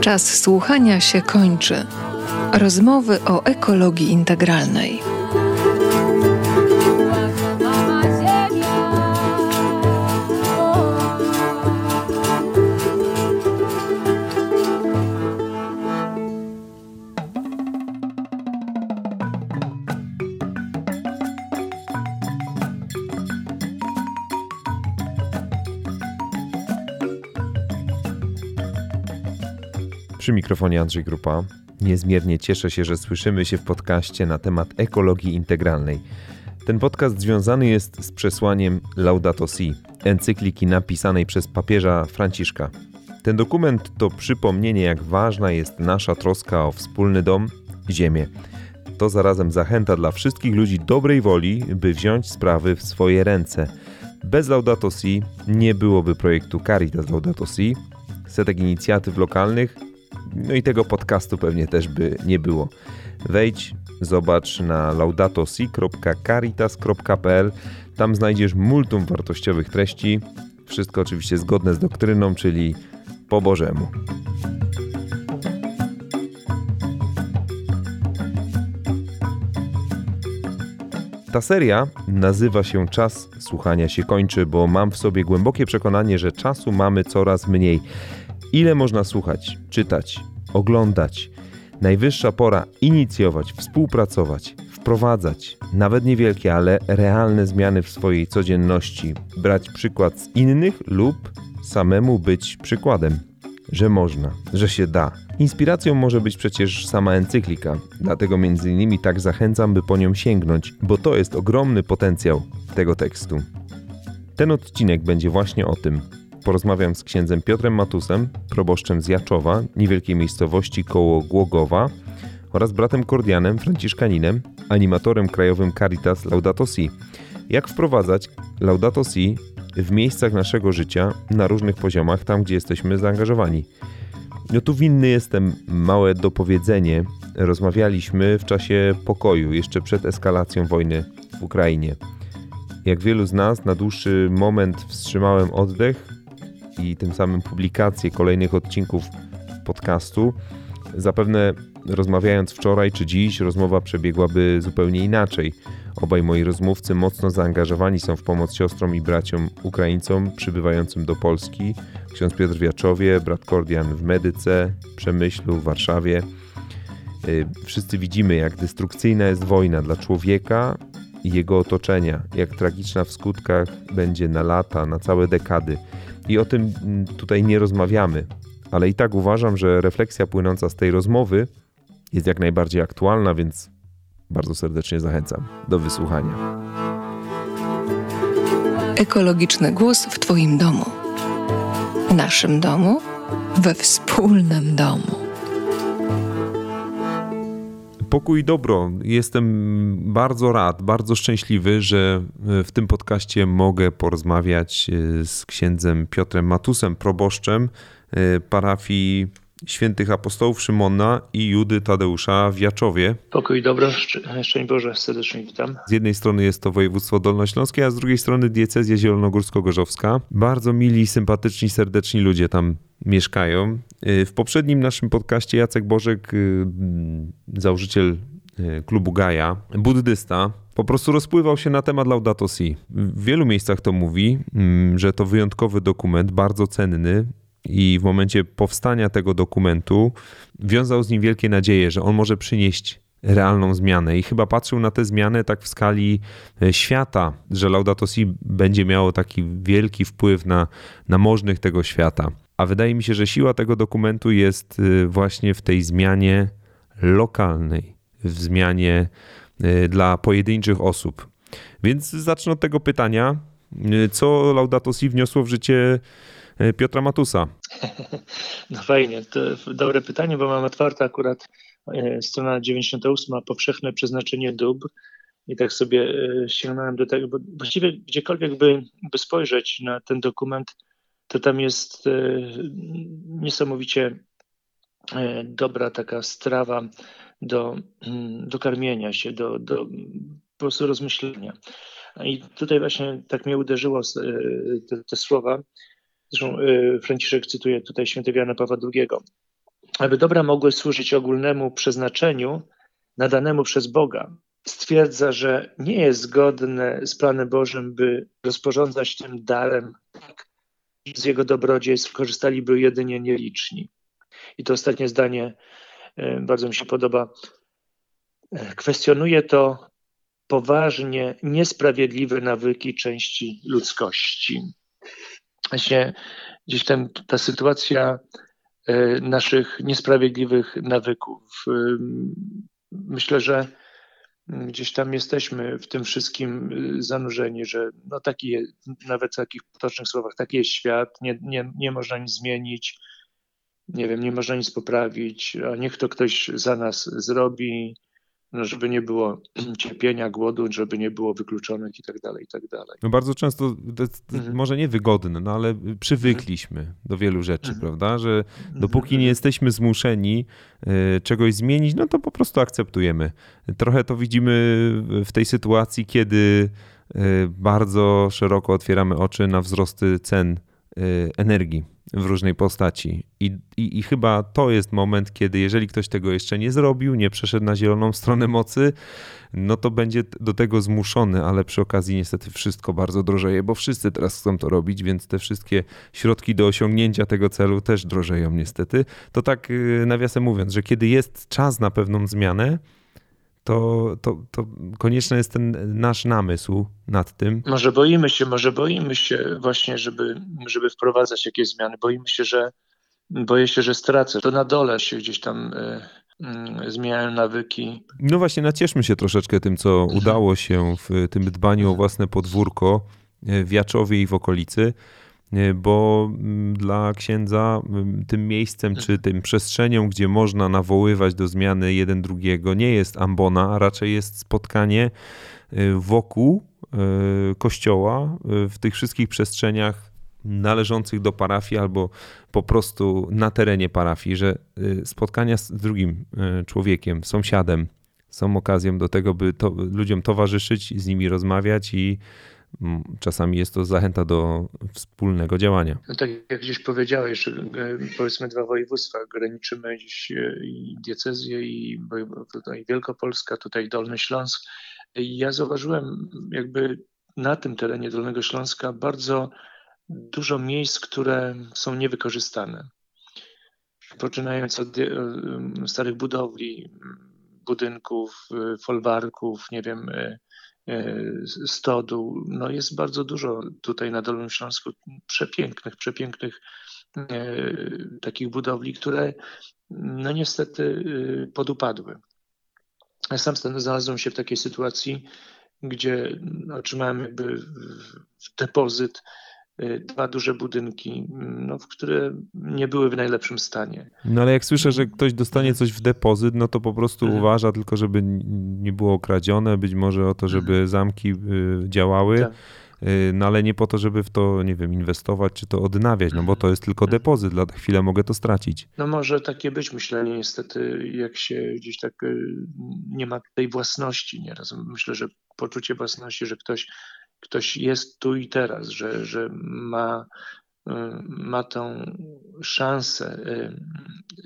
Czas słuchania się kończy. Rozmowy o ekologii integralnej. Przy mikrofonie Andrzej Grupa. Niezmiernie cieszę się, że słyszymy się w podcaście na temat ekologii integralnej. Ten podcast związany jest z przesłaniem Laudato Si, encykliki napisanej przez papieża Franciszka. Ten dokument to przypomnienie, jak ważna jest nasza troska o wspólny dom ziemię. To zarazem zachęta dla wszystkich ludzi dobrej woli, by wziąć sprawy w swoje ręce. Bez Laudato Si nie byłoby projektu Caritas Laudato Si, setek inicjatyw lokalnych, no i tego podcastu pewnie też by nie było. Wejdź, zobacz na laudatosi.caritas.pl. Tam znajdziesz multum wartościowych treści. Wszystko oczywiście zgodne z doktryną, czyli po Bożemu. Ta seria nazywa się Czas słuchania się kończy, bo mam w sobie głębokie przekonanie, że czasu mamy coraz mniej. Ile można słuchać, czytać, oglądać? Najwyższa pora inicjować, współpracować, wprowadzać nawet niewielkie, ale realne zmiany w swojej codzienności, brać przykład z innych lub samemu być przykładem. Że można, że się da. Inspiracją może być przecież sama encyklika, dlatego między innymi tak zachęcam, by po nią sięgnąć, bo to jest ogromny potencjał tego tekstu. Ten odcinek będzie właśnie o tym, porozmawiam z księdzem Piotrem Matusem, proboszczem z Jaczowa, niewielkiej miejscowości koło Głogowa, oraz bratem Kordianem, franciszkaninem, animatorem krajowym Caritas Laudato Si. Jak wprowadzać Laudato Si w miejscach naszego życia na różnych poziomach, tam gdzie jesteśmy zaangażowani. No tu winny jestem małe dopowiedzenie. Rozmawialiśmy w czasie pokoju, jeszcze przed eskalacją wojny w Ukrainie. Jak wielu z nas, na dłuższy moment wstrzymałem oddech i tym samym publikację kolejnych odcinków podcastu. Zapewne rozmawiając wczoraj czy dziś, rozmowa przebiegłaby zupełnie inaczej. Obaj moi rozmówcy mocno zaangażowani są w pomoc siostrom i braciom Ukraińcom przybywającym do Polski. Ksiądz Piotr w Jaczowie, brat Kordian w Medyce, Przemyślu, w Warszawie. Y, wszyscy widzimy, jak destrukcyjna jest wojna dla człowieka i jego otoczenia, jak tragiczna w skutkach będzie na lata, na całe dekady. I o tym mm, tutaj nie rozmawiamy, ale i tak uważam, że refleksja płynąca z tej rozmowy jest jak najbardziej aktualna, więc bardzo serdecznie zachęcam do wysłuchania. Ekologiczny głos w Twoim domu. W naszym domu, we wspólnym domu. Pokój i dobro. Jestem bardzo rad, bardzo szczęśliwy, że w tym podcaście mogę porozmawiać e, z księdzem Piotrem Matusem, proboszczem e, parafii świętych apostołów Szymona i Judy Tadeusza w Jaczowie. Pokój dobro, szczęść Boże, serdecznie witam. Z jednej strony jest to województwo dolnośląskie, a z drugiej strony diecezja zielonogórsko-gorzowska. Bardzo mili, sympatyczni, serdeczni ludzie tam mieszkają. Y, w poprzednim naszym podcaście Jacek Bożek, y, założyciel y, klubu Gaja, buddysta, po prostu rozpływał się na temat Laudato Si. W wielu miejscach to mówi, mm, że to wyjątkowy dokument, bardzo cenny, i w momencie powstania tego dokumentu wiązał z nim wielkie nadzieje, że on może przynieść realną zmianę i chyba patrzył na tę zmianę tak w skali e, świata, że Laudato Si będzie miało taki wielki wpływ na, na możnych tego świata. A wydaje mi się, że siła tego dokumentu jest e, właśnie w tej zmianie lokalnej, w zmianie e, dla pojedynczych osób. Więc zacznę od tego pytania, co Laudato Si wniosło w życie Piotra Matusa? No fajnie, to dobre pytanie, bo mam otwarte akurat e, strona 98, powszechne przeznaczenie dóbr i tak sobie e, sięgnąłem do tego, bo właściwie gdziekolwiek by, by spojrzeć na ten dokument, to tam jest niesamowicie dobra taka strawa do, mm, do karmienia się, do, do po prostu rozmyślenia. I tutaj właśnie tak mnie uderzyło te, te słowa, Zresztą y, Franciszek cytuje tutaj świętego Jana Pawła II. aby dobra mogły służyć ogólnemu przeznaczeniu nadanemu przez Boga, stwierdza, że nie jest zgodne z planem Bożym, by rozporządzać tym darem tak, z jego dobrodziejstw korzystaliby jedynie nieliczni. I to ostatnie zdanie e, bardzo mi się podoba. Kwestionuje to poważnie niesprawiedliwe nawyki części ludzkości. Właśnie gdzieś tam ta sytuacja e, naszych niesprawiedliwych nawyków. Myślę, że gdzieś tam jesteśmy w tym wszystkim y, zanurzeni, że no taki, nawet w takich potocznych słowach, taki jest świat, nie, nie, nie można nic zmienić, nie wiem, nie można nic poprawić, a niech to ktoś za nas zrobi, żeby nie było cierpienia, głodu, żeby nie było wykluczonych i tak dalej, i tak dalej. No bardzo często, mhm. może niewygodne, no ale przywykliśmy mhm. do wielu rzeczy, mhm. prawda, że dopóki nie mhm. jesteśmy zmuszeni y, czegoś zmienić, no to po prostu akceptujemy. Trochę to widzimy w tej sytuacji, kiedy y, bardzo szeroko otwieramy oczy na wzrosty cen energii w różnej postaci. I, i, I, chyba to jest moment, kiedy jeżeli ktoś tego jeszcze nie zrobił, nie przeszedł na zieloną stronę mocy, no to będzie do tego zmuszony, ale przy okazji niestety wszystko bardzo drożeje, bo wszyscy teraz chcą to robić, więc te wszystkie środki do osiągnięcia tego celu też drożeją niestety. To tak y, nawiasem mówiąc, że kiedy jest czas na pewną zmianę, to, to, to konieczny jest ten nasz namysł nad tym. Może boimy się, może boimy się właśnie, żeby, żeby wprowadzać jakieś zmiany. Boimy się, że boję się, że stracę. To na dole się gdzieś tam y, y, zmieniają nawyki. No właśnie, nacieszmy się troszeczkę tym, co mhm. udało się w tym dbaniu o własne podwórko e, w Jaczowie i w okolicy. E, bo mm, dla księdza mm, tym miejscem czy tym przestrzenią, gdzie można nawoływać do zmiany jeden drugiego, nie jest ambona, a raczej jest spotkanie e, wokół e, kościoła, w tych wszystkich przestrzeniach należących do parafii albo po prostu na terenie parafii, że spotkania z drugim człowiekiem, sąsiadem są okazją do tego, by to, ludziom towarzyszyć, z nimi rozmawiać i czasami jest to zachęta do wspólnego działania. No tak jak gdzieś powiedziałeś, e, powiedzmy dwa województwa, graniczymy gdzieś e, i diecezję i tutaj Wielkopolska, tutaj Dolny Śląsk. I ja zauważyłem jakby na tym terenie Dolnego Śląska bardzo dużo miejsc, które są niewykorzystane. Poczynając od e, starych budowli, budynków, folwarków, nie wiem, stodół. No jest bardzo dużo tutaj na Dolnym Śląsku przepięknych, przepięknych e, takich budowli, które no niestety e, podupadły. Ja sam znalazłem się w takiej sytuacji, gdzie otrzymałem jakby depozyt dwa duże budynki, no, które nie były w najlepszym stanie. No ale jak słyszę, że ktoś dostanie coś w depozyt, no to po prostu mhm. uważa tylko, żeby nie było kradzione, być może o to, żeby mhm. zamki y, działały. Tak. Y, no ale nie po to, żeby w to, nie wiem, inwestować czy to odnawiać, no bo to jest tylko mhm. depozyt, na chwilę mogę to stracić. No może takie być myślenie niestety, jak się gdzieś tak nie ma tej własności nieraz. Myślę, że poczucie własności, że ktoś ktoś jest tu i teraz, że, że ma, y, ma tą szansę, y,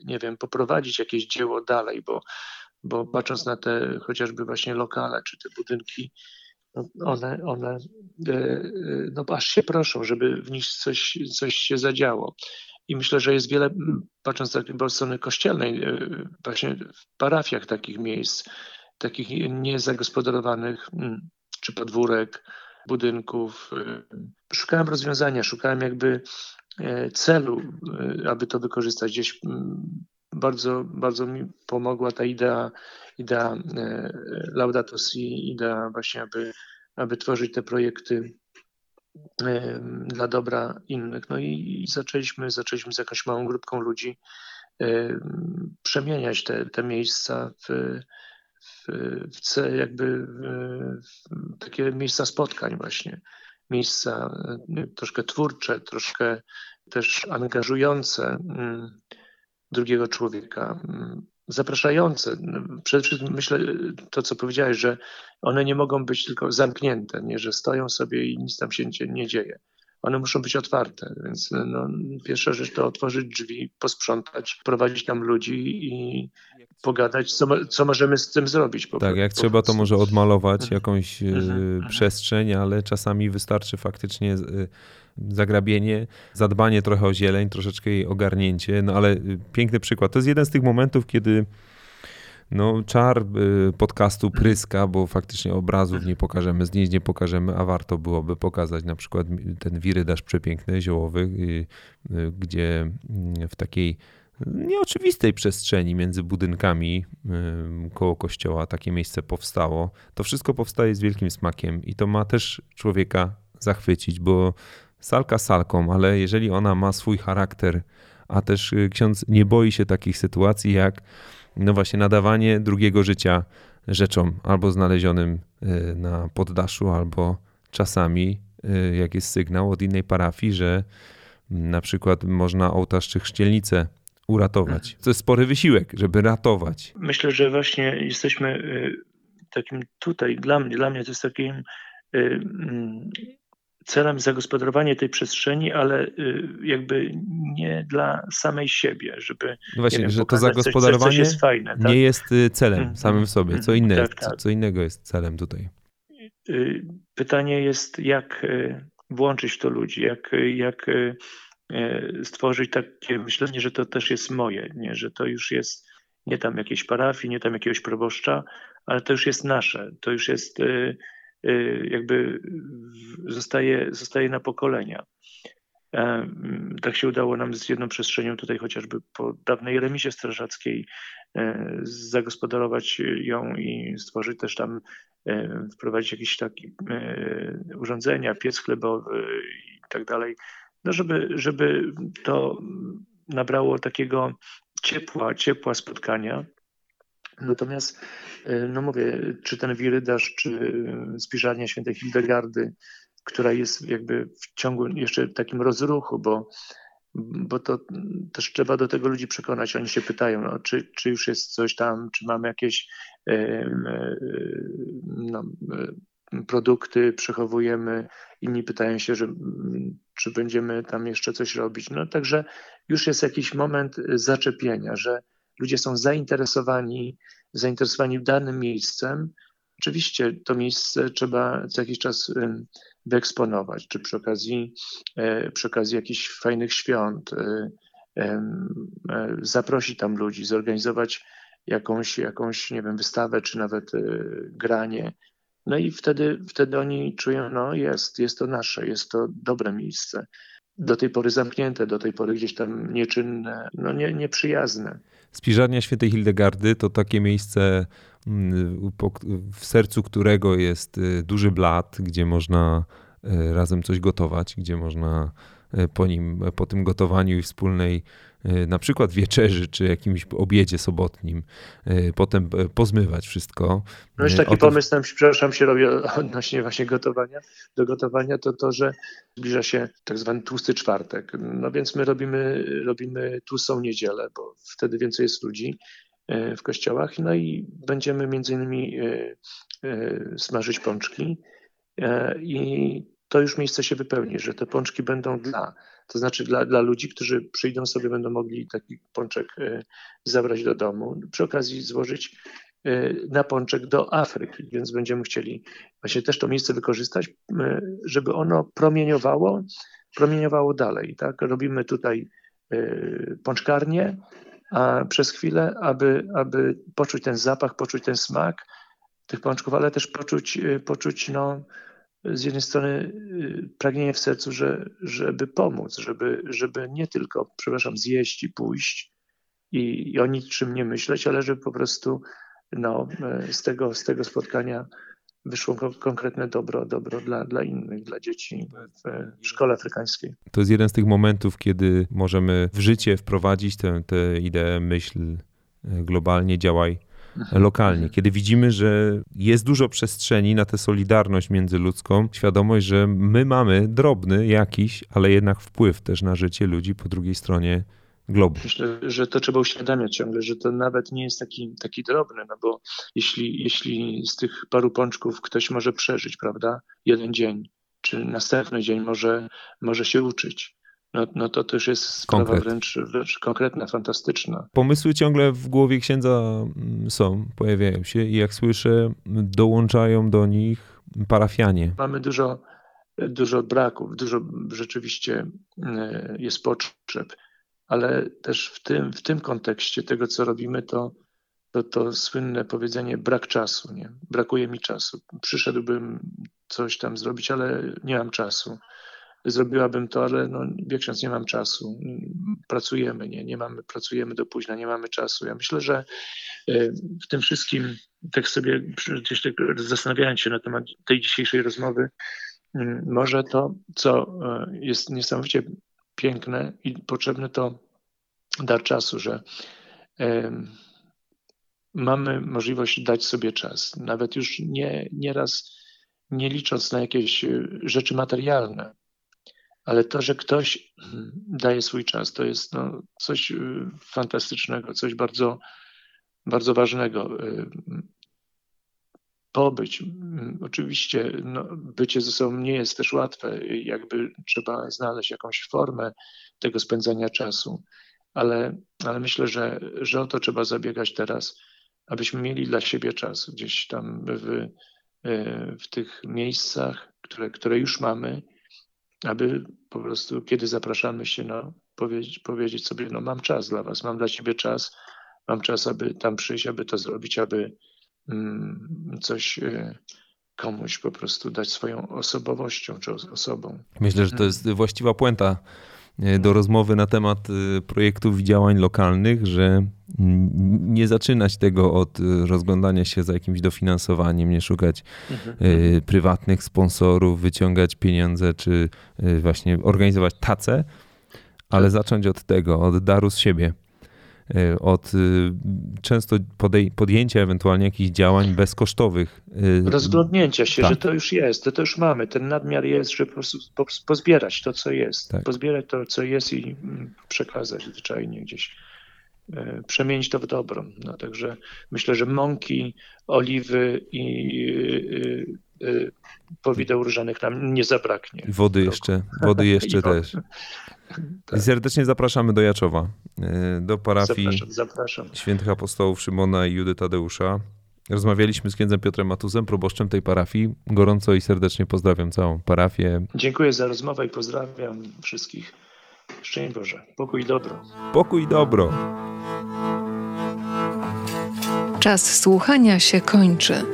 nie wiem, poprowadzić jakieś dzieło dalej, bo, bo patrząc na te chociażby właśnie lokale czy te budynki, no one, one y, no aż się proszą, żeby w nich coś, coś się zadziało. I myślę, że jest wiele, patrząc tak od strony kościelnej, właśnie w parafiach takich miejsc, takich niezagospodarowanych, mm, czy podwórek, budynków. Y, szukałem rozwiązania, szukałem jakby e, celu, y, aby to wykorzystać. Gdzieś mm, bardzo, bardzo mi pomogła ta idea, idea e, Laudato Si, idea właśnie, aby, aby tworzyć te projekty e, dla dobra innych. No i zaczęliśmy, zaczęliśmy z jakąś małą grupką ludzi przemieniać te, te miejsca w, w, jakby w takie miejsca spotkań właśnie, miejsca e, troszkę twórcze, troszkę też angażujące mm, drugiego człowieka, mm, zapraszające. Przede wszystkim myślę to, co powiedziałeś, że one nie mogą być tylko zamknięte, nie, że stoją sobie i nic tam się nie dzieje. One muszą być otwarte. Więc no, pierwsza rzecz to otworzyć drzwi, posprzątać, prowadzić tam ludzi i pogadać, co, co możemy z tym zrobić. Po, tak, jak po trzeba, to może odmalować mhm. jakąś mhm. mhm. przestrzeń, ale czasami wystarczy faktycznie e, zagrabienie, zadbanie trochę o zieleń, troszeczkę jej ogarnięcie. No ale y, piękny przykład. To jest jeden z tych momentów, kiedy no, czar y, podcastu pryska, bo faktycznie obrazów nie pokażemy, zdjęć nie pokażemy, a warto byłoby pokazać na przykład ten wirydarz przepiękny, ziołowy, y, y, gdzie mm, w takiej nieoczywistej przestrzeni między budynkami koło kościoła takie miejsce powstało. To wszystko powstaje z wielkim smakiem i to ma też człowieka zachwycić, bo salka salką, ale jeżeli ona ma swój charakter, a też ksiądz nie boi się takich sytuacji jak no właśnie nadawanie drugiego życia rzeczom albo znalezionym y, na poddaszu, albo czasami, y, jak jest sygnał od innej parafii, że na przykład można ołtarz czy chrzcielnicę uratować. To jest spory wysiłek, żeby ratować. Myślę, że właśnie jesteśmy y, takim tutaj, dla mnie, dla mnie to jest takim mm, celem zagospodarowanie tej przestrzeni, ale y, jakby nie dla samej siebie, żeby. No właśnie, wiem, że to zagospodarowanie coś, coś jest fajne, tak? nie jest y, celem mm, samym w sobie. Co, inne tak, tak. co innego jest celem tutaj? Y, pytanie jest, jak włączyć w to ludzi, jak, jak stworzyć takie myślenie, że to też jest moje, nie? że to już jest nie tam jakiejś parafii, nie tam jakiegoś proboszcza, ale to już jest nasze, to już jest jakby zostaje, zostaje na pokolenia. E, tak się udało nam z jedną przestrzenią tutaj chociażby po dawnej remisie strażackiej e, zagospodarować ją i stworzyć też tam, e, wprowadzić jakieś takie urządzenia, piec chlebowy i tak dalej, no żeby, żeby to nabrało takiego ciepła, ciepła spotkania. Natomiast, e, no mówię, czy ten wirydarz, czy spiżarnia świętej Hildegardy, która jest jakby w ciągu jeszcze takim rozruchu, bo, bo to też trzeba do tego ludzi przekonać. Oni się pytają, no, czy, czy już jest coś tam, czy mamy jakieś e, no, e, produkty, przechowujemy. Inni pytają się, że, czy będziemy tam jeszcze coś robić. No także już jest jakiś moment zaczepienia, że ludzie są zainteresowani, zainteresowani danym miejscem. Oczywiście to miejsce trzeba co jakiś czas wyeksponować, czy przy okazji, e, przy okazji jakichś fajnych świąt, e, e, zaprosić tam ludzi, zorganizować jakąś, jakąś, nie wiem, wystawę, czy nawet granie. No i wtedy, wtedy oni czują, no jest, jest to nasze, jest to dobre miejsce. Do tej pory zamknięte, do tej pory gdzieś tam nieczynne, no nie, nieprzyjazne. Spiżarnia Świętej Hildegardy to takie miejsce, mm, w sercu którego jest y, duży blat, gdzie można y, razem coś gotować, gdzie można po nim, po tym gotowaniu i wspólnej Y, na przykład wieczerzy czy jakimś obiedzie sobotnim, y, potem pozmywać wszystko. No już taki to... pomysł tam, przepraszam, się robi odnośnie właśnie gotowania, do gotowania, to to, że zbliża się tak zwany tłusty czwartek. No więc my robimy, robimy tłustą niedzielę, bo wtedy więcej jest ludzi w kościołach, no i będziemy między innymi smażyć pączki i to już miejsce się wypełni, że te pączki będą dla to znaczy dla, dla ludzi, którzy przyjdą sobie, będą mogli taki pączek e, zabrać do domu. Przy okazji złożyć e, na pączek do Afryki, więc będziemy chcieli właśnie też to miejsce wykorzystać, e, żeby ono promieniowało, promieniowało dalej. Tak? Robimy tutaj pączkarnię, a przez chwilę, aby, aby poczuć ten zapach, poczuć ten smak tych pączków, ale też poczuć, poczuć no, z jednej strony y, pragnienie w sercu, że, żeby pomóc, żeby, żeby nie tylko, przepraszam, zjeść i pójść i, i o niczym nie myśleć, ale żeby po prostu no, e, z, tego, z tego spotkania wyszło konkretne dobro, dobro dla, dla innych, dla dzieci w szkole afrykańskiej. To jest jeden z tych momentów, kiedy możemy w życie wprowadzić tę, tę ideę, myśl e, globalnie działaj lokalnie, kiedy widzimy, że jest dużo przestrzeni na tę solidarność międzyludzką, świadomość, że my mamy drobny jakiś, ale jednak wpływ też na życie ludzi po drugiej stronie globu. Myślę, że to trzeba uświadamiać ciągle, że to nawet nie jest taki, taki drobny, no bo jeśli, jeśli z tych paru pączków ktoś może przeżyć, prawda, jeden dzień, czy następny dzień może, może się uczyć. No, no to też jest sprawa Konkret. wręcz, wręcz konkretna, fantastyczna. Pomysły ciągle w głowie księdza mm, są, pojawiają się i jak słyszę, dołączają do nich parafianie. Mamy dużo, dużo braków, dużo rzeczywiście mm, jest potrzeb, ale też w tym, w tym kontekście tego, co robimy, to to, to słynne powiedzenie brak czasu. Nie? Brakuje mi czasu. Przyszedłbym coś tam zrobić, ale nie mam czasu. Zrobiłabym to, ale no, ksiądz, nie mam czasu. Pracujemy, nie, nie mamy, pracujemy do późna, nie mamy czasu. Ja myślę, że e, w tym wszystkim, tak sobie gdzieś tak zastanawiając się na temat tej dzisiejszej rozmowy, może to, co e, jest niesamowicie piękne i potrzebne, to dar czasu, że mamy możliwość dać sobie czas, nawet już nie, nieraz nie licząc na jakieś rzeczy materialne, ale to, że ktoś mm, daje swój czas, to jest no, coś y, fantastycznego, coś bardzo, bardzo ważnego. Y, pobyć. Oczywiście no, bycie ze sobą nie jest też łatwe, jakby trzeba znaleźć jakąś formę tego spędzania czasu, ale, ale myślę, że, że o to trzeba zabiegać teraz abyśmy mieli dla siebie czas gdzieś tam w, w tych miejscach, które, które już mamy, aby po prostu, kiedy zapraszamy się, no, powiedzieć, powiedzieć sobie, no mam czas dla was, mam dla ciebie czas, mam czas, aby tam przyjść, aby to zrobić, aby mm, coś e, komuś po prostu dać swoją osobowością czy osobą. Myślę, że to jest właściwa puenta do rozmowy na temat e, projektów i działań lokalnych, że nie zaczynać tego od e, rozglądania się za jakimś dofinansowaniem, nie szukać mhm. prywatnych sponsorów, wyciągać pieniądze, czy właśnie organizować tace, ale tak. zacząć od tego, od daru z siebie. Y, od y, często podjęcia ewentualnie jakichś działań bezkosztowych. Y, Rozglądnięcia się, tak. że to już jest, to, to już mamy. Ten nadmiar jest, żeby po prostu pozbierać to, co jest. Tak. Pozbierać to, co jest i mm, przekazać zwyczajnie gdzieś przemienić to w dobro. No, także myślę, że mąki, oliwy i powideł różanych nam nie zabraknie. Wody jeszcze, wody jeszcze też. Tak. Serdecznie zapraszamy do Jaczowa, e, do parafii zapraszam, zapraszam. świętych apostołów Szymona i Judy Tadeusza. Rozmawialiśmy z księdzem Piotrem Matuzem, proboszczem tej parafii. Gorąco i serdecznie pozdrawiam całą parafię. Dziękuję za rozmowę i pozdrawiam wszystkich. Szczęść Boże. Pokój i dobro. Pokój i dobro. Czas słuchania się kończy.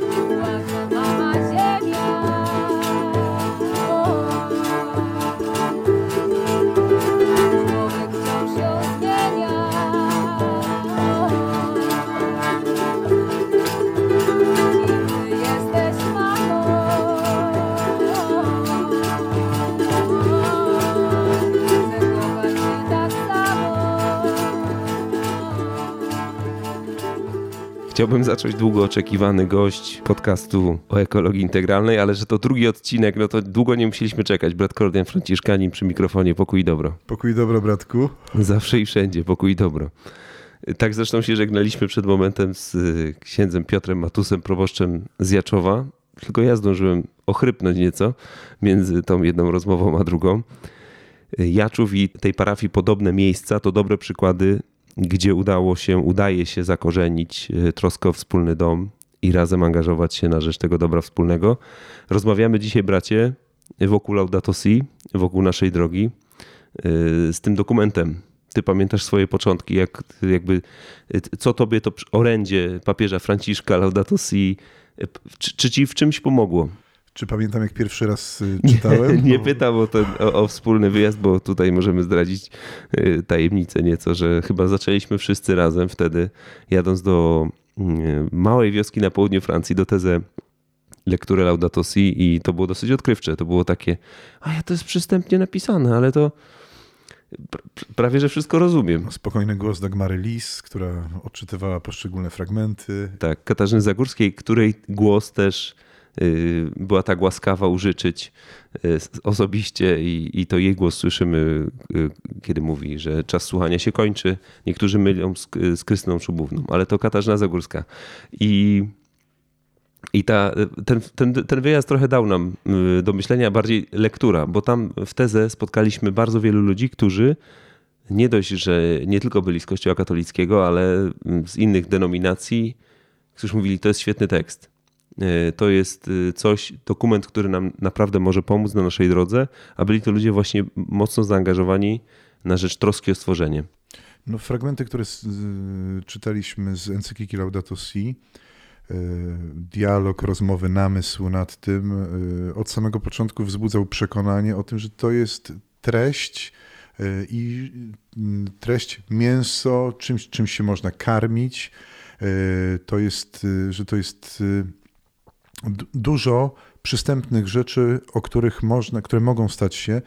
Chciałbym zacząć długo oczekiwany gość podcastu o ekologii integralnej, ale że to drugi odcinek, no to długo nie musieliśmy czekać. Brat Kordian Franciszkanin przy mikrofonie. Pokój dobro. Pokój dobro, bratku. Zawsze i wszędzie. Pokój dobro. Tak zresztą się żegnaliśmy przed momentem z y, księdzem Piotrem Matusem, proboszczem z Jaczowa. Tylko ja zdążyłem ochrypnąć nieco między tą jedną rozmową a drugą. Jaczów i tej parafii podobne miejsca to dobre przykłady gdzie udało się, udaje się zakorzenić e, troskę o wspólny dom i razem angażować się na rzecz tego dobra wspólnego. Rozmawiamy dzisiaj, bracie, wokół Laudato Si, wokół naszej drogi, e, z tym dokumentem. Ty pamiętasz swoje początki, jak, jakby, e, co tobie to orędzie papieża Franciszka Laudato Si, czy, czy ci w czymś pomogło? Czy pamiętam, jak pierwszy raz y, czytałem? Nie, nie pytam o, ten, o, o, wspólny wyjazd, bo tutaj możemy zdradzić y, tajemnicę nieco, że chyba zaczęliśmy wszyscy razem wtedy, jadąc do y, małej wioski na południu Francji, do Teze lekturę Laudato Si i to było dosyć odkrywcze. To było takie, a ja to jest przystępnie napisane, ale to prawie, że wszystko rozumiem. Spokojny głos Dagmary Lis, która odczytywała poszczególne fragmenty. Tak, Katarzyny Zagórskiej, której głos też była tak łaskawa użyczyć y, osobiście i, i to jej głos słyszymy, y, kiedy mówi, że czas słuchania się kończy. Niektórzy mylą z, z Krystyną Szubówną, ale to Katarzyna Zagórska. I I ta, ten, ten, ten wyjazd trochę dał nam y, do myślenia bardziej lektura, bo tam w tezę spotkaliśmy bardzo wielu ludzi, którzy nie dość, że nie tylko byli z Kościoła katolickiego, ale z innych denominacji, którzy mówili, to jest świetny tekst. Y, to jest y, coś, dokument, który nam naprawdę może pomóc na naszej drodze, a byli to ludzie właśnie mocno zaangażowani na rzecz troski o stworzenie. No, fragmenty, które z, czytaliśmy z encykliki Laudato Si, E, dialog, rozmowy, namysł nad tym e, od samego początku wzbudzał przekonanie o tym, że to jest treść e, i treść mięso, czymś, czym się można karmić. To jest, że to jest dużo przystępnych rzeczy, o których można, które mogą stać się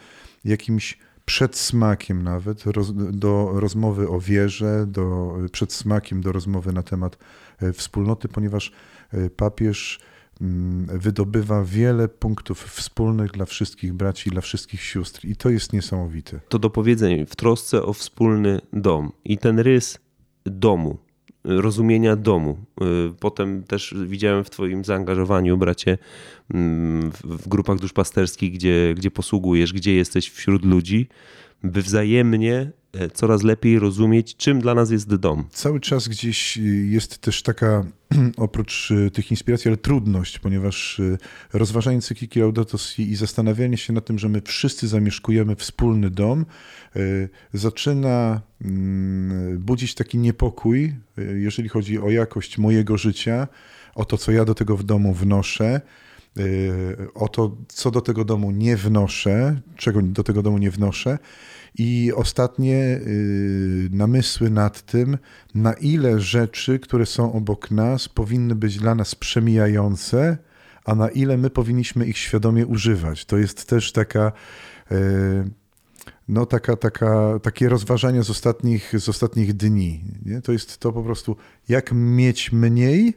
jakimś przedsmakiem nawet do rozmowy o wierze, do, przedsmakiem do rozmowy na temat E, wspólnoty, ponieważ e, papież mm, wydobywa wiele punktów wspólnych dla wszystkich braci, dla wszystkich sióstr i to jest niesamowite. To do powiedzeń w trosce o wspólny dom i ten rys domu, rozumienia domu. E, potem też widziałem w Twoim zaangażowaniu, bracie, mm, w grupach duszpasterskich, gdzie, gdzie posługujesz, gdzie jesteś wśród ludzi, by wzajemnie coraz lepiej rozumieć, czym dla nas jest dom. Cały czas gdzieś jest też taka, oprócz e, tych inspiracji, ale trudność, ponieważ e, rozważanie cykliki Laudato i zastanawianie się nad tym, że my wszyscy zamieszkujemy wspólny dom, zaczyna mm, budzić taki niepokój, jeżeli chodzi o jakość mojego życia, o to, co ja do tego w domu wnoszę o to, co do tego domu nie wnoszę, czego do tego domu nie wnoszę i ostatnie y, namysły nad tym, na ile rzeczy, które są obok nas, powinny być dla nas przemijające, a na ile my powinniśmy ich świadomie używać. To jest też taka y, no taka, taka, takie rozważania z ostatnich, z ostatnich dni. Nie? To jest to po prostu, jak mieć mniej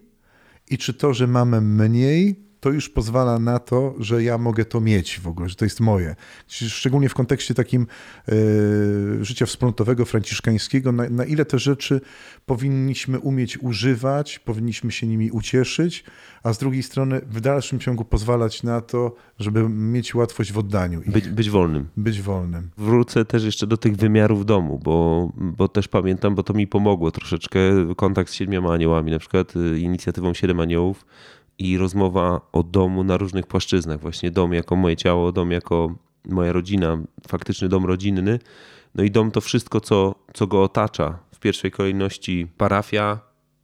i czy to, że mamy mniej, to już pozwala na to, że ja mogę to mieć w ogóle, że to jest moje. Szczególnie w kontekście takim y, życia wspólnotowego, franciszkańskiego, na, na, ile te rzeczy powinniśmy umieć używać, powinniśmy się nimi ucieszyć, a z drugiej strony w dalszym ciągu pozwalać na to, żeby mieć łatwość w oddaniu. Być, być wolnym. Być wolnym. Wrócę też jeszcze do tych wymiarów domu, bo, bo też pamiętam, bo to mi pomogło troszeczkę kontakt z siedmioma aniołami, na przykład y, inicjatywą Siedem Aniołów, i rozmowa o domu na różnych płaszczyznach. Właśnie dom jako moje ciało, dom jako moja rodzina, faktyczny dom rodzinny. No i dom to wszystko, co, co go otacza. W pierwszej kolejności parafia,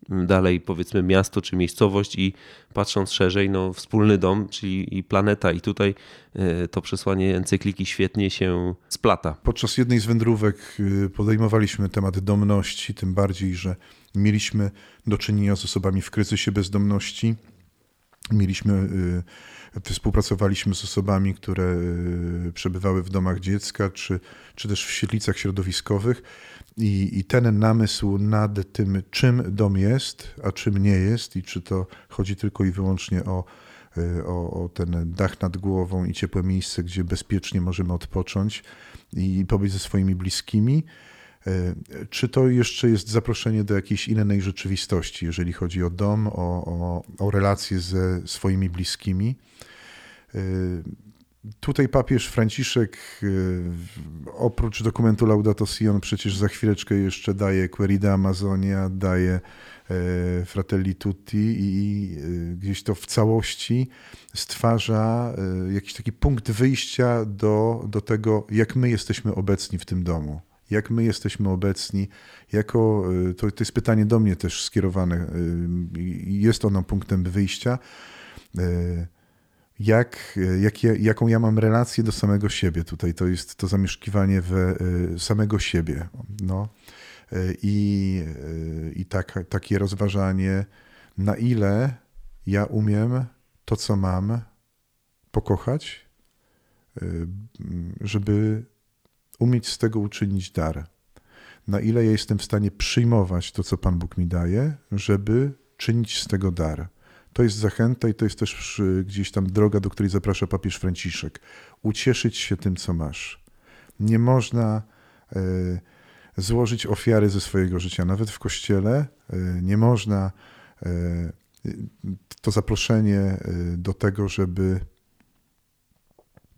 dalej powiedzmy miasto czy miejscowość i patrząc szerzej, no wspólny dom, czyli i planeta. I tutaj e, to przesłanie encykliki świetnie się splata. Podczas jednej z wędrówek e, podejmowaliśmy temat domności, tym bardziej, że mieliśmy do czynienia z osobami w kryzysie bezdomności Mieliśmy, y, współpracowaliśmy z osobami, które y, przebywały w domach dziecka, czy, czy też w świetlicach środowiskowych. I, I ten namysł nad tym, czym dom jest, a czym nie jest, i czy to chodzi tylko i wyłącznie o, y, o, o ten dach nad głową i ciepłe miejsce, gdzie bezpiecznie możemy odpocząć i pobyć ze swoimi bliskimi, czy to jeszcze jest zaproszenie do jakiejś innej rzeczywistości, jeżeli chodzi o dom, o, o, o relacje ze swoimi bliskimi? E, tutaj papież Franciszek e, oprócz dokumentu Laudato Si on przecież za chwileczkę jeszcze daje Querida Amazonia, daje Fratelli Tutti i gdzieś to w całości stwarza jakiś taki punkt wyjścia do, do tego, jak my jesteśmy obecni w tym domu jak my jesteśmy obecni, jako, y, to, to jest pytanie do mnie też skierowane, y, jest ono punktem wyjścia, y, jak, jak ja, jaką ja mam relację do samego siebie tutaj, to jest to zamieszkiwanie w samego siebie, no. I, i tak, takie rozważanie, na ile ja umiem to, co mam, pokochać, żeby umieć z tego uczynić dar. Na ile ja jestem w stanie przyjmować to, co Pan Bóg mi daje, żeby czynić z tego dar. To jest zachęta i to jest też gdzieś tam droga, do której zaprasza papież Franciszek. Ucieszyć się tym, co masz. Nie można e, złożyć ofiary ze swojego życia, nawet w kościele. E, nie można e, to zaproszenie do tego, żeby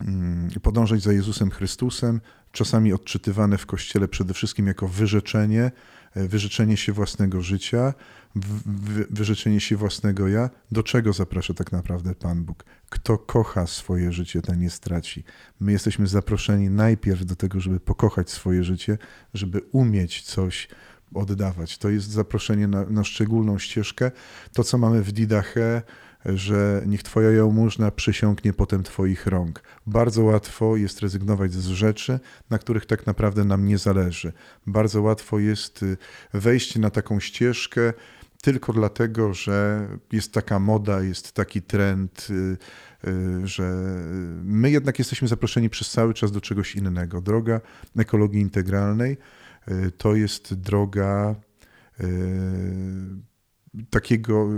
mm, podążać za Jezusem Chrystusem, czasami odczytywane w Kościele przede wszystkim jako wyrzeczenie, wyrzeczenie się własnego życia, wyrzeczenie się własnego ja. Do czego zaprasza tak naprawdę Pan Bóg? Kto kocha swoje życie, ten nie straci. My jesteśmy zaproszeni najpierw do tego, żeby pokochać swoje życie, żeby umieć coś oddawać. To jest zaproszenie na, na szczególną ścieżkę. To, co mamy w Didache, że niech Twoja jałmużna przysiągnie potem Twoich rąk. Bardzo łatwo jest rezygnować z rzeczy, na których tak naprawdę nam nie zależy. Bardzo łatwo jest y, wejść na taką ścieżkę tylko dlatego, że jest taka moda, jest taki trend, y, y, że my jednak jesteśmy zaproszeni przez cały czas do czegoś innego. Droga ekologii integralnej to jest droga takiego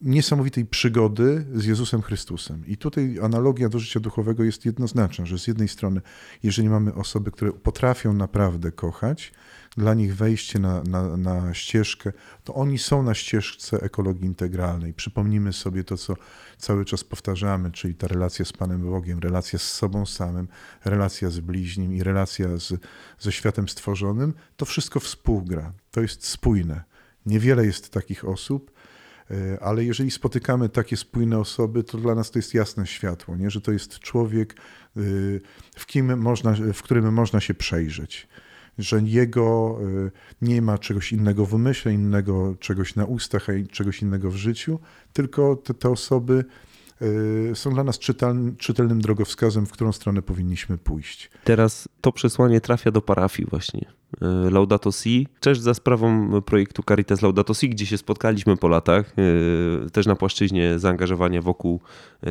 niesamowitej przygody z Jezusem Chrystusem. I tutaj analogia do życia duchowego jest jednoznaczna, że z jednej strony, jeżeli mamy osoby, które potrafią naprawdę kochać, dla nich wejście na, na, na ścieżkę, to oni są na ścieżce ekologii integralnej. Przypomnijmy sobie to, co cały czas powtarzamy, czyli ta relacja z Panem Bogiem, relacja z sobą samym, relacja z bliźnim i relacja z, ze światem stworzonym. To wszystko współgra, to jest spójne. Niewiele jest takich osób, ale jeżeli spotykamy takie spójne osoby, to dla nas to jest jasne światło, nie? że to jest człowiek, e, w, kim można, w którym można się przejrzeć. Że jego e, nie ma czegoś innego w umyśle, innego czegoś na ustach, a czegoś innego w życiu, tylko te, te osoby są dla nas czytelnym, drogowskazem, w którą stronę powinniśmy pójść. Teraz to przesłanie trafia do parafii właśnie. E, Laudato Si, też za sprawą projektu Caritas Laudato Si, gdzie się spotkaliśmy po latach, e, też na płaszczyźnie zaangażowania wokół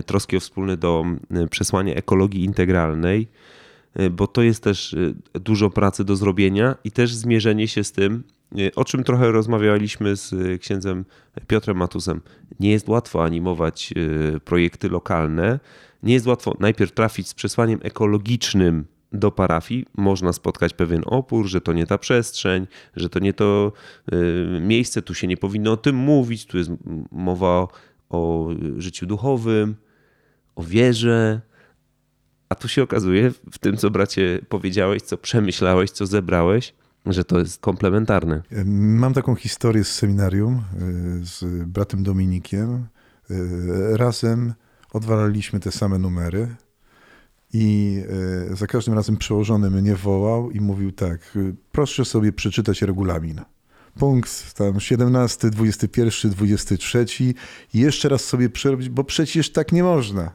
troski o wspólny do przesłania ekologii integralnej, bo to jest też dużo pracy do zrobienia i też zmierzenie się z tym, o czym trochę rozmawialiśmy z księdzem Piotrem Matusem. Nie jest łatwo animować projekty lokalne, nie jest łatwo najpierw trafić z przesłaniem ekologicznym do parafii można spotkać pewien opór, że to nie ta przestrzeń, że to nie to miejsce, tu się nie powinno o tym mówić, tu jest mowa o życiu duchowym, o wierze. A tu się okazuje, w tym co bracie powiedziałeś, co przemyślałeś, co zebrałeś, że to jest komplementarne. Mam taką historię z seminarium y, z bratem Dominikiem. Y, razem odwalaliśmy te same numery i e, za każdym razem przełożony mnie wołał i mówił tak, proszę sobie przeczytać regulamin. Punkt tam 17, 21, 23 i jeszcze raz sobie przerobić, bo przecież tak nie można.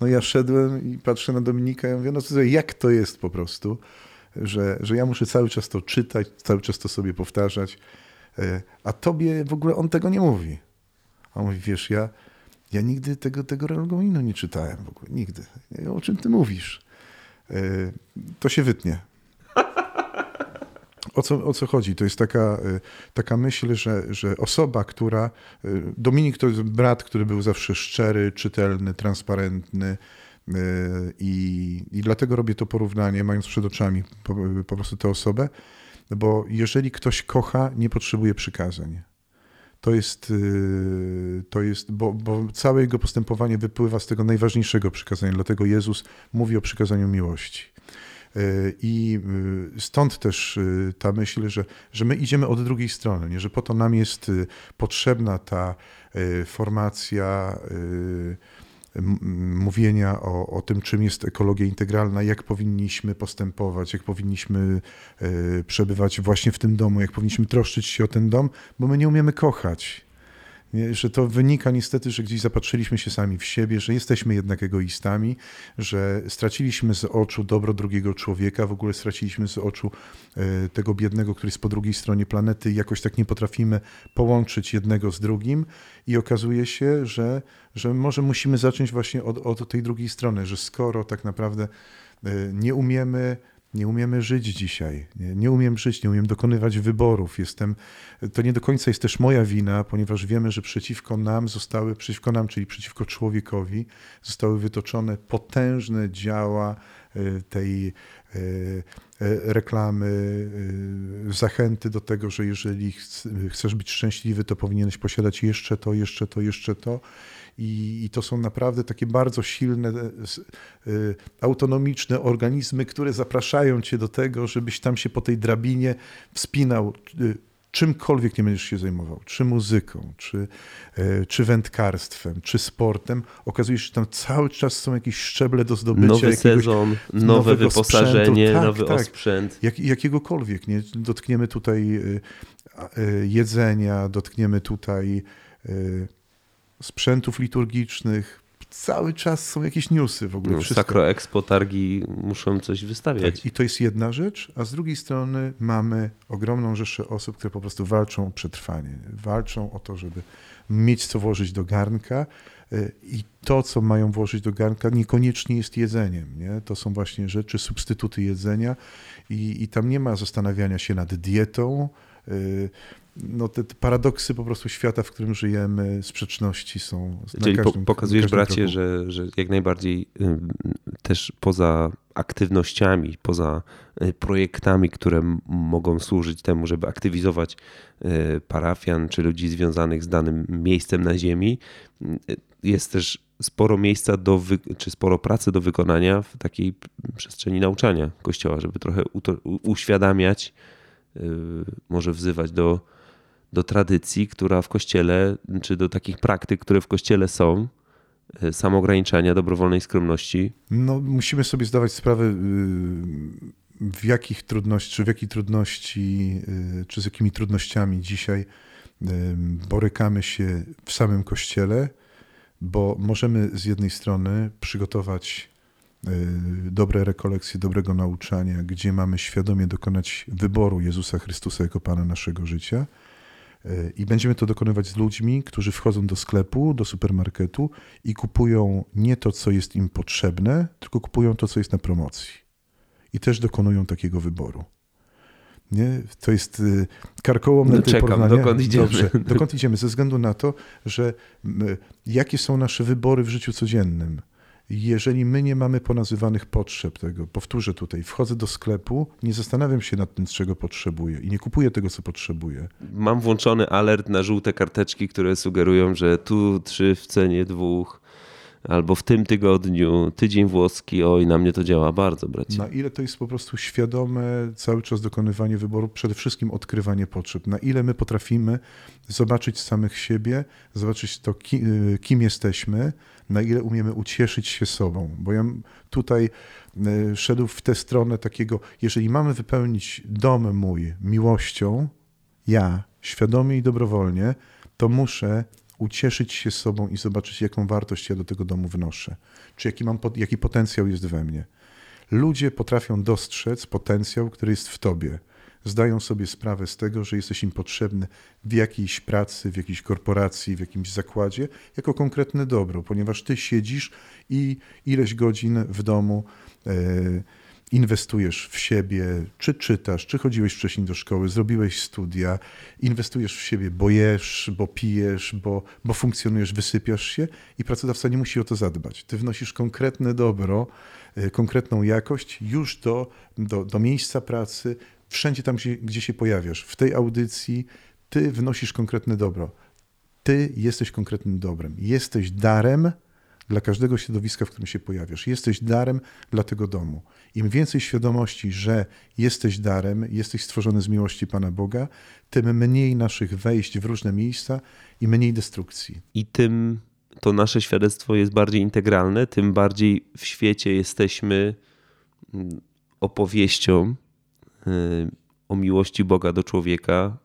No ja szedłem i patrzę na Dominika i mówię, no to jak to jest po prostu, że, że ja muszę cały czas to czytać, cały czas to sobie powtarzać, e, a tobie w ogóle on tego nie mówi. A on mówi, wiesz, ja, ja nigdy tego, tego regulaminu nie czytałem w ogóle, nigdy. O czym ty mówisz? E, to się wytnie. O co, o co chodzi? To jest taka, e, taka myśl, że, że osoba, która. E, Dominik to jest brat, który był zawsze szczery, czytelny, transparentny. I, I dlatego robię to porównanie, mając przed oczami po, po prostu tę osobę, bo jeżeli ktoś kocha, nie potrzebuje przykazań to jest, y, to jest bo, bo całe jego postępowanie wypływa z tego najważniejszego przykazania, dlatego Jezus mówi o przykazaniu miłości. Y, I y, stąd też ta myśl, że, że my idziemy od drugiej strony, nie? że po to nam jest potrzebna ta formacja mówienia o, o tym, czym jest ekologia integralna, jak powinniśmy postępować, jak powinniśmy e, przebywać właśnie w tym domu, jak powinniśmy troszczyć się o ten dom, bo my nie umiemy kochać. Nie? Że to wynika niestety, że gdzieś zapatrzyliśmy się sami w siebie, że jesteśmy jednak egoistami, że straciliśmy z oczu dobro drugiego człowieka, w ogóle straciliśmy z oczu e, tego biednego, który jest po drugiej stronie planety i jakoś tak nie potrafimy połączyć jednego z drugim i okazuje się, że, że może musimy zacząć właśnie od, od tej drugiej strony, że skoro tak naprawdę e, nie umiemy nie umiemy żyć dzisiaj. Nie, nie, umiem żyć, nie umiem dokonywać wyborów. Jestem, to nie do końca jest też moja wina, ponieważ wiemy, że przeciwko nam zostały, przeciwko nam, czyli przeciwko człowiekowi, zostały wytoczone potężne działa tej reklamy, zachęty do tego, że jeżeli chcesz być szczęśliwy, to powinieneś posiadać jeszcze to, jeszcze to, jeszcze to. I, I, to są naprawdę takie bardzo silne, e, e, autonomiczne organizmy, które zapraszają cię do tego, żebyś tam się po tej drabinie wspinał e, czymkolwiek nie będziesz się zajmował, czy muzyką, czy, czy wędkarstwem, czy sportem, okazuje się, że tam cały czas są jakieś szczeble do zdobycia. Nowy sezon, nowe wyposażenie, tak, nowy tak, osprzęt. Jak, jakiegokolwiek. Nie? Dotkniemy tutaj jedzenia, dotkniemy tutaj sprzętów liturgicznych. Cały czas są jakieś newsy w ogóle. No, Sakro Expo, targi muszą coś wystawiać. Tak, I to jest jedna rzecz, a z drugiej strony mamy ogromną rzeszę osób, które po prostu walczą o przetrwanie. Walczą o to, żeby mieć co włożyć do garnka y, i to, co mają włożyć do garnka, niekoniecznie jest jedzeniem. Nie? To są właśnie rzeczy, substytuty jedzenia i, i tam nie ma zastanawiania się nad dietą, y, no, te, te, paradoksy po prostu świata, w którym żyjemy, sprzeczności są. Czyli każdym, po, pokazujesz, bracie, że, że jak najbardziej y, też poza aktywnościami, poza y, projektami, które mogą służyć temu, żeby aktywizować y, parafian czy ludzi związanych z danym miejscem na ziemi, jest też sporo miejsca do, czy sporo pracy do wykonania w takiej przestrzeni nauczania Kościoła, żeby trochę uświadamiać, może wzywać do do tradycji, która w kościele, czy do takich praktyk, które w kościele są, e, samograniczenia, dobrowolnej skromności? No, musimy sobie zdawać sprawę, y, w jakich trudności, czy w jakiej trudności, y, czy z jakimi trudnościami dzisiaj y, borykamy się w samym kościele, bo możemy z jednej strony przygotować dobre rekolekcje, dobrego nauczania, gdzie mamy świadomie dokonać wyboru Jezusa Chrystusa jako Pana naszego życia, I będziemy to dokonywać z ludźmi, którzy wchodzą do sklepu, do supermarketu i kupują nie to, co jest im potrzebne, tylko kupują to, co jest na promocji. I też dokonują takiego wyboru. Nie? To jest y, karkołomne no, czekam, dokąd idziemy. Dobrze, dokąd idziemy? Ze względu na to, że jakie są nasze wybory w życiu codziennym jeżeli my nie mamy ponazywanych potrzeb tego, powtórzę tutaj, wchodzę do sklepu, nie zastanawiam się nad tym, czego potrzebuję i nie kupuję tego, co potrzebuję. Mam włączony alert na żółte karteczki, które sugerują, że tu trzy w cenie dwóch, albo w tym tygodniu tydzień włoski, oj, na mnie to działa bardzo, bracie. Na ile to jest po prostu świadome cały czas dokonywanie wyboru, przede wszystkim odkrywanie potrzeb. Na ile my potrafimy zobaczyć samych siebie, zobaczyć to, kim jesteśmy, na ile umiemy ucieszyć się sobą. Bo ja tutaj e, szedł w tę stronę takiego, jeżeli mamy wypełnić dom mój miłością, ja świadomie i dobrowolnie, to muszę ucieszyć się sobą i zobaczyć, jaką wartość ja do tego domu wnoszę, czy jaki, mam, jaki potencjał jest we mnie. Ludzie potrafią dostrzec potencjał, który jest w tobie zdają sobie sprawę z tego, że jesteś im potrzebny w jakiejś pracy, w jakiejś korporacji, w jakimś zakładzie, jako konkretne dobro, ponieważ ty siedzisz i ileś godzin w domu e, inwestujesz w siebie, czy czytasz, czy chodziłeś wcześniej do szkoły, zrobiłeś studia, inwestujesz w siebie, bo jesz, bo pijesz, bo, bo funkcjonujesz, wysypiasz się i pracodawca nie musi o to zadbać. Ty wnosisz konkretne dobro, e, konkretną jakość już do, do, do miejsca pracy, wszędzie tam, gdzie, gdzie się pojawiasz, w tej audycji, ty wnosisz konkretne dobro. Ty jesteś konkretnym dobrem. Jesteś darem dla każdego środowiska, w którym się pojawiasz. Jesteś darem dla tego domu. Im więcej świadomości, że jesteś darem, jesteś stworzony z miłości Pana Boga, tym mniej naszych wejść w różne miejsca i mniej destrukcji. I tym to nasze świadectwo jest bardziej integralne, tym bardziej w świecie jesteśmy mm, opowieścią Y, o miłości Boga do człowieka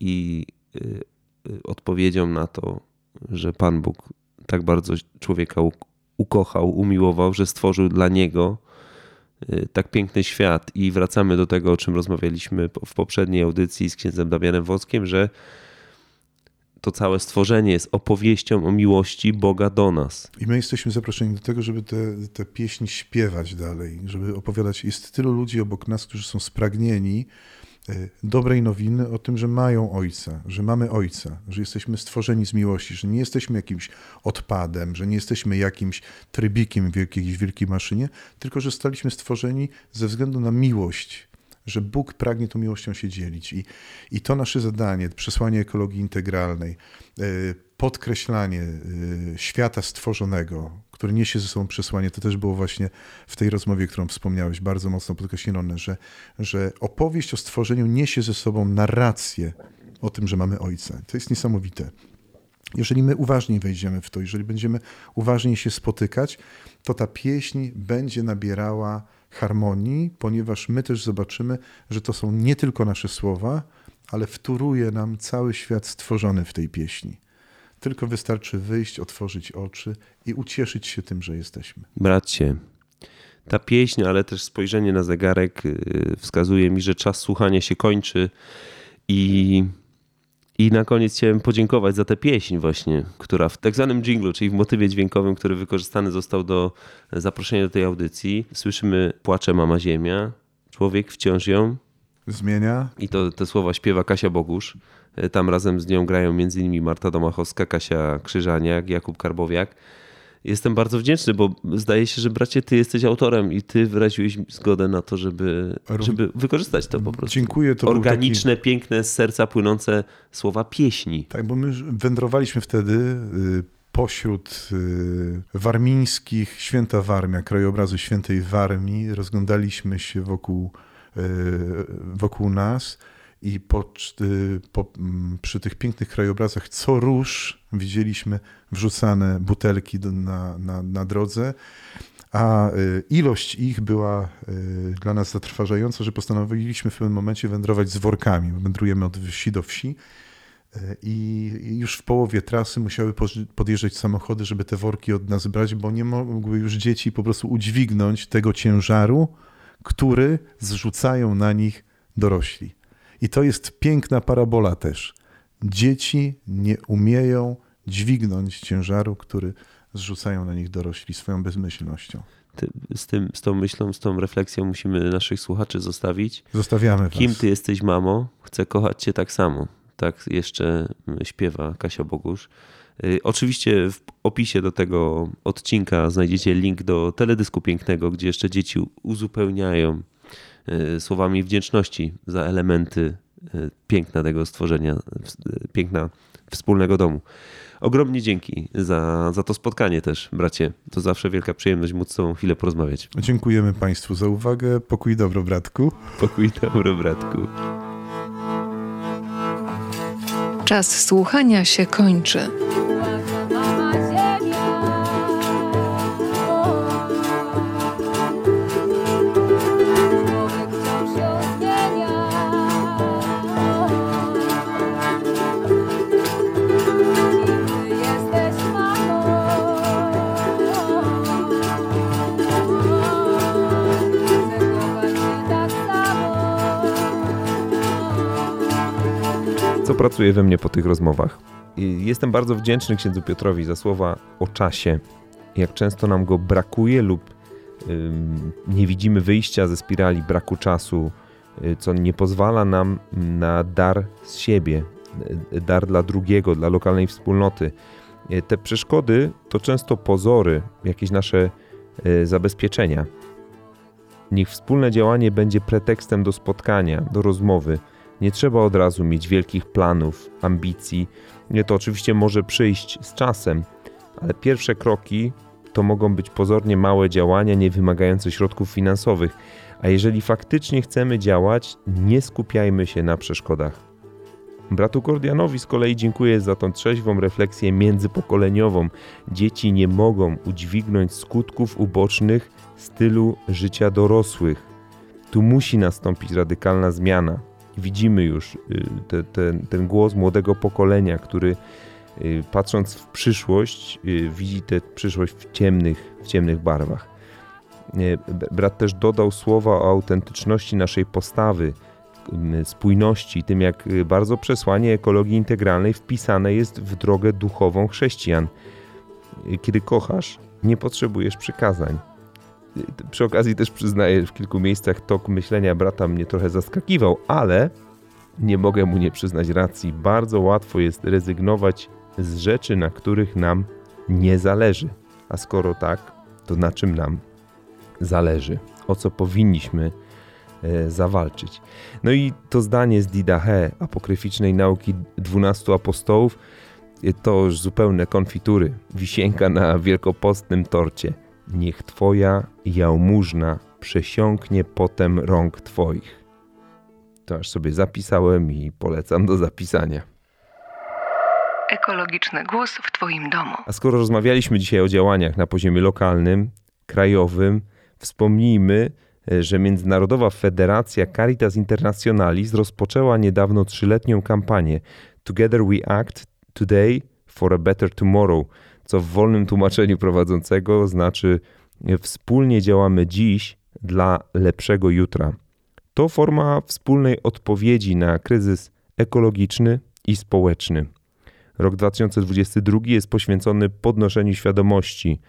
i y, y, odpowiedzią na to, że Pan Bóg tak bardzo człowieka ukochał, umiłował, że stworzył dla niego tak piękny świat. I wracamy do tego, o czym rozmawialiśmy w poprzedniej audycji z księdzem Damianem Woskiem, że to całe stworzenie jest opowieścią o miłości Boga do nas. I my jesteśmy zaproszeni do tego, żeby te, te pieśni śpiewać dalej, żeby opowiadać. Jest tylu ludzi obok nas, którzy są spragnieni y, dobrej nowiny o tym, że mają ojca, że mamy ojca, że jesteśmy stworzeni z miłości, że nie jesteśmy jakimś odpadem, że nie jesteśmy jakimś trybikiem w jakiejś wielkiej maszynie, tylko że staliśmy stworzeni ze względu na miłość, że Bóg pragnie tą miłością się dzielić. I, i to nasze zadanie, przesłanie ekologii integralnej, y, podkreślanie y, świata stworzonego, który niesie ze sobą przesłanie, to też było właśnie w tej rozmowie, którą wspomniałeś, bardzo mocno podkreślone, że, że opowieść o stworzeniu niesie ze sobą narrację o tym, że mamy Ojca. To jest niesamowite. Jeżeli my uważniej wejdziemy w to, jeżeli będziemy uważniej się spotykać, to ta pieśń będzie nabierała harmonii, ponieważ my też zobaczymy, że to są nie tylko nasze słowa, ale wtóruje nam cały świat stworzony w tej pieśni. Tylko wystarczy wyjść, otworzyć oczy i ucieszyć się tym, że jesteśmy. Bracie, ta pieśń, ale też spojrzenie na zegarek y, wskazuje mi, że czas słuchania się kończy. I i na koniec chciałem podziękować za tę pieśń właśnie, która w tak zwanym jinglu, czyli w motywie dźwiękowym, który wykorzystany został do zaproszenia do tej audycji, słyszymy płacze mama ziemia, człowiek wciąż ją zmienia. I to te słowa śpiewa Kasia Bogusz. Tam razem z nią grają m.in. Marta Domachowska, Kasia Krzyżaniak, Jakub Karbowiak. Jestem bardzo wdzięczny, bo zdaje się, że bracie, ty jesteś autorem i ty wyraziłeś zgodę na to, żeby, żeby wykorzystać to po prostu. Dziękuję. To Organiczne, taki... piękne, z serca płynące słowa pieśni. Tak, bo my wędrowaliśmy wtedy y, pośród y, warmińskich święta Warmia, krajobrazu świętej Warmii. Rozglądaliśmy się wokół, wokół nas i po, po, mm, przy tych pięknych krajobrazach co róż widzieliśmy wrzucane butelki na, na, na drodze, a y, ilość ich była y, dla nas zatrważająca, że postanowiliśmy w pewnym momencie wędrować z workami. Wędrujemy od wsi do wsi y, i już w połowie trasy musiały podjeżdżać samochody, żeby te worki od nas brać, bo nie mogły już dzieci po prostu udźwignąć tego ciężaru, który zrzucają na nich dorośli. I to jest piękna parabola też. Dzieci nie umieją dźwignąć ciężaru, który zrzucają na nich dorośli swoją bezmyślnością. z, tym, z tą myślą, z tą refleksją musimy naszych słuchaczy zostawić. Zostawiamy Kim ty jesteś, mamo? Chcę kochać cię tak samo. Tak jeszcze śpiewa Kasia Bogusz. Y, oczywiście w opisie do tego odcinka znajdziecie link do teledysku pięknego, gdzie jeszcze dzieci uzupełniają y, słowami wdzięczności za elementy y, piękna tego stworzenia, piękna wspólnego domu. Ogromnie dzięki za, za to spotkanie też, bracie. To zawsze wielka przyjemność móc z tobą chwilę porozmawiać. Dziękujemy Państwu za uwagę. Pokój dobro, bratku. Pokój dobro, bratku. Czas słuchania się kończy. Co pracuje we mnie po tych rozmowach. Jestem bardzo wdzięczny księdzu Piotrowi za słowa o czasie. Jak często nam go brakuje lub nie widzimy wyjścia ze spirali braku czasu, y, co nie pozwala nam na dar z siebie, y, dar dla drugiego, dla lokalnej wspólnoty. Y, te przeszkody to często pozory, jakieś nasze zabezpieczenia. Niech wspólne działanie będzie pretekstem do spotkania, do rozmowy nie trzeba od razu mieć wielkich planów, ambicji. To oczywiście może przyjść z czasem, ale pierwsze kroki to mogą być pozornie małe działania, nie wymagające środków finansowych. A jeżeli faktycznie chcemy działać, nie skupiajmy się na przeszkodach. Bratu Kordianowi z kolei dziękuję za tą trzeźwą refleksję międzypokoleniową. Dzieci nie mogą udźwignąć skutków ubocznych stylu życia dorosłych. Tu musi nastąpić radykalna zmiana widzimy już y, te, te, ten głos młodego pokolenia, który y, patrząc w przyszłość, y, widzi tę przyszłość w ciemnych, w ciemnych barwach. Brat też dodał słowa o autentyczności naszej postawy, spójności, tym jak bardzo przesłanie ekologii integralnej wpisane jest w drogę duchową chrześcijan. Kiedy kochasz, nie potrzebujesz przykazań. Przy okazji też przyznaję, w kilku miejscach tok myślenia brata mnie trochę zaskakiwał, ale nie mogę mu nie przyznać racji. Bardzo łatwo jest rezygnować z rzeczy, na których nam nie zależy. A skoro tak, to na czym nam zależy? O co powinniśmy e, zawalczyć? No i to zdanie z Didache, apokryficznej nauki dwunastu apostołów, e, to już zupełne konfitury, wisienka na wielkopostnym torcie. Niech Twoja jałmużna przesiąknie potem rąk Twoich. To aż sobie zapisałem i polecam do zapisania. Ekologiczny głos w Twoim domu. A skoro rozmawialiśmy dzisiaj o działaniach na poziomie lokalnym, krajowym, wspomnijmy, że Międzynarodowa Federacja Caritas Internationalis rozpoczęła niedawno trzyletnią kampanię Together We Act Today for a Better Tomorrow, co w wolnym tłumaczeniu prowadzącego znaczy wspólnie działamy dziś dla lepszego jutra. To forma wspólnej odpowiedzi na kryzys ekologiczny i społeczny. Rok 2022 jest poświęcony podnoszeniu świadomości.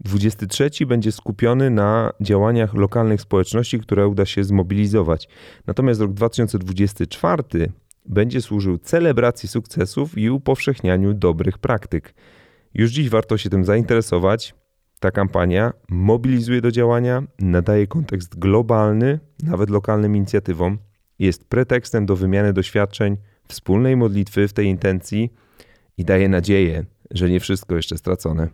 23 będzie skupiony na działaniach lokalnych społeczności, które uda się zmobilizować. Natomiast rok 2024 będzie służył celebracji sukcesów i upowszechnianiu dobrych praktyk. Już dziś warto się tym zainteresować. Ta kampania mobilizuje do działania, nadaje kontekst globalny, nawet lokalnym inicjatywom, jest pretekstem do wymiany doświadczeń, wspólnej modlitwy w tej intencji i daje nadzieję, że nie wszystko jeszcze stracone.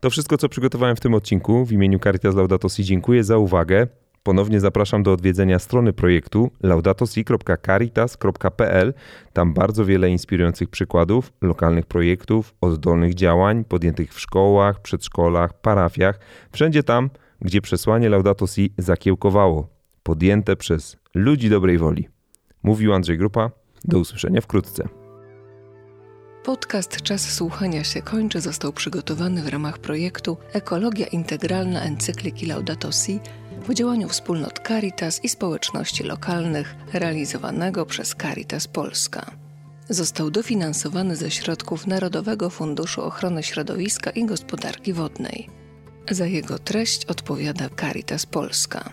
To wszystko, co przygotowałem w tym odcinku. W imieniu Caritas Laudato Si dziękuję za uwagę. Ponownie zapraszam do odwiedzenia strony projektu laudatosi.caritas.pl. Tam bardzo wiele inspirujących przykładów lokalnych projektów, oddolnych działań podjętych w szkołach, przedszkolach, parafiach, wszędzie tam, gdzie przesłanie Laudato Si zakiełkowało, podjęte przez ludzi dobrej woli. Mówił Andrzej Grupa. Do usłyszenia wkrótce. Podcast Czas Słuchania się kończy został przygotowany w ramach projektu Ekologia Integralna Encykliki Laudato Si w działaniu wspólnot Caritas i społeczności lokalnych realizowanego przez Caritas Polska. Został dofinansowany ze środków Narodowego Funduszu Ochrony Środowiska i Gospodarki Wodnej. Za jego treść odpowiada Caritas Polska.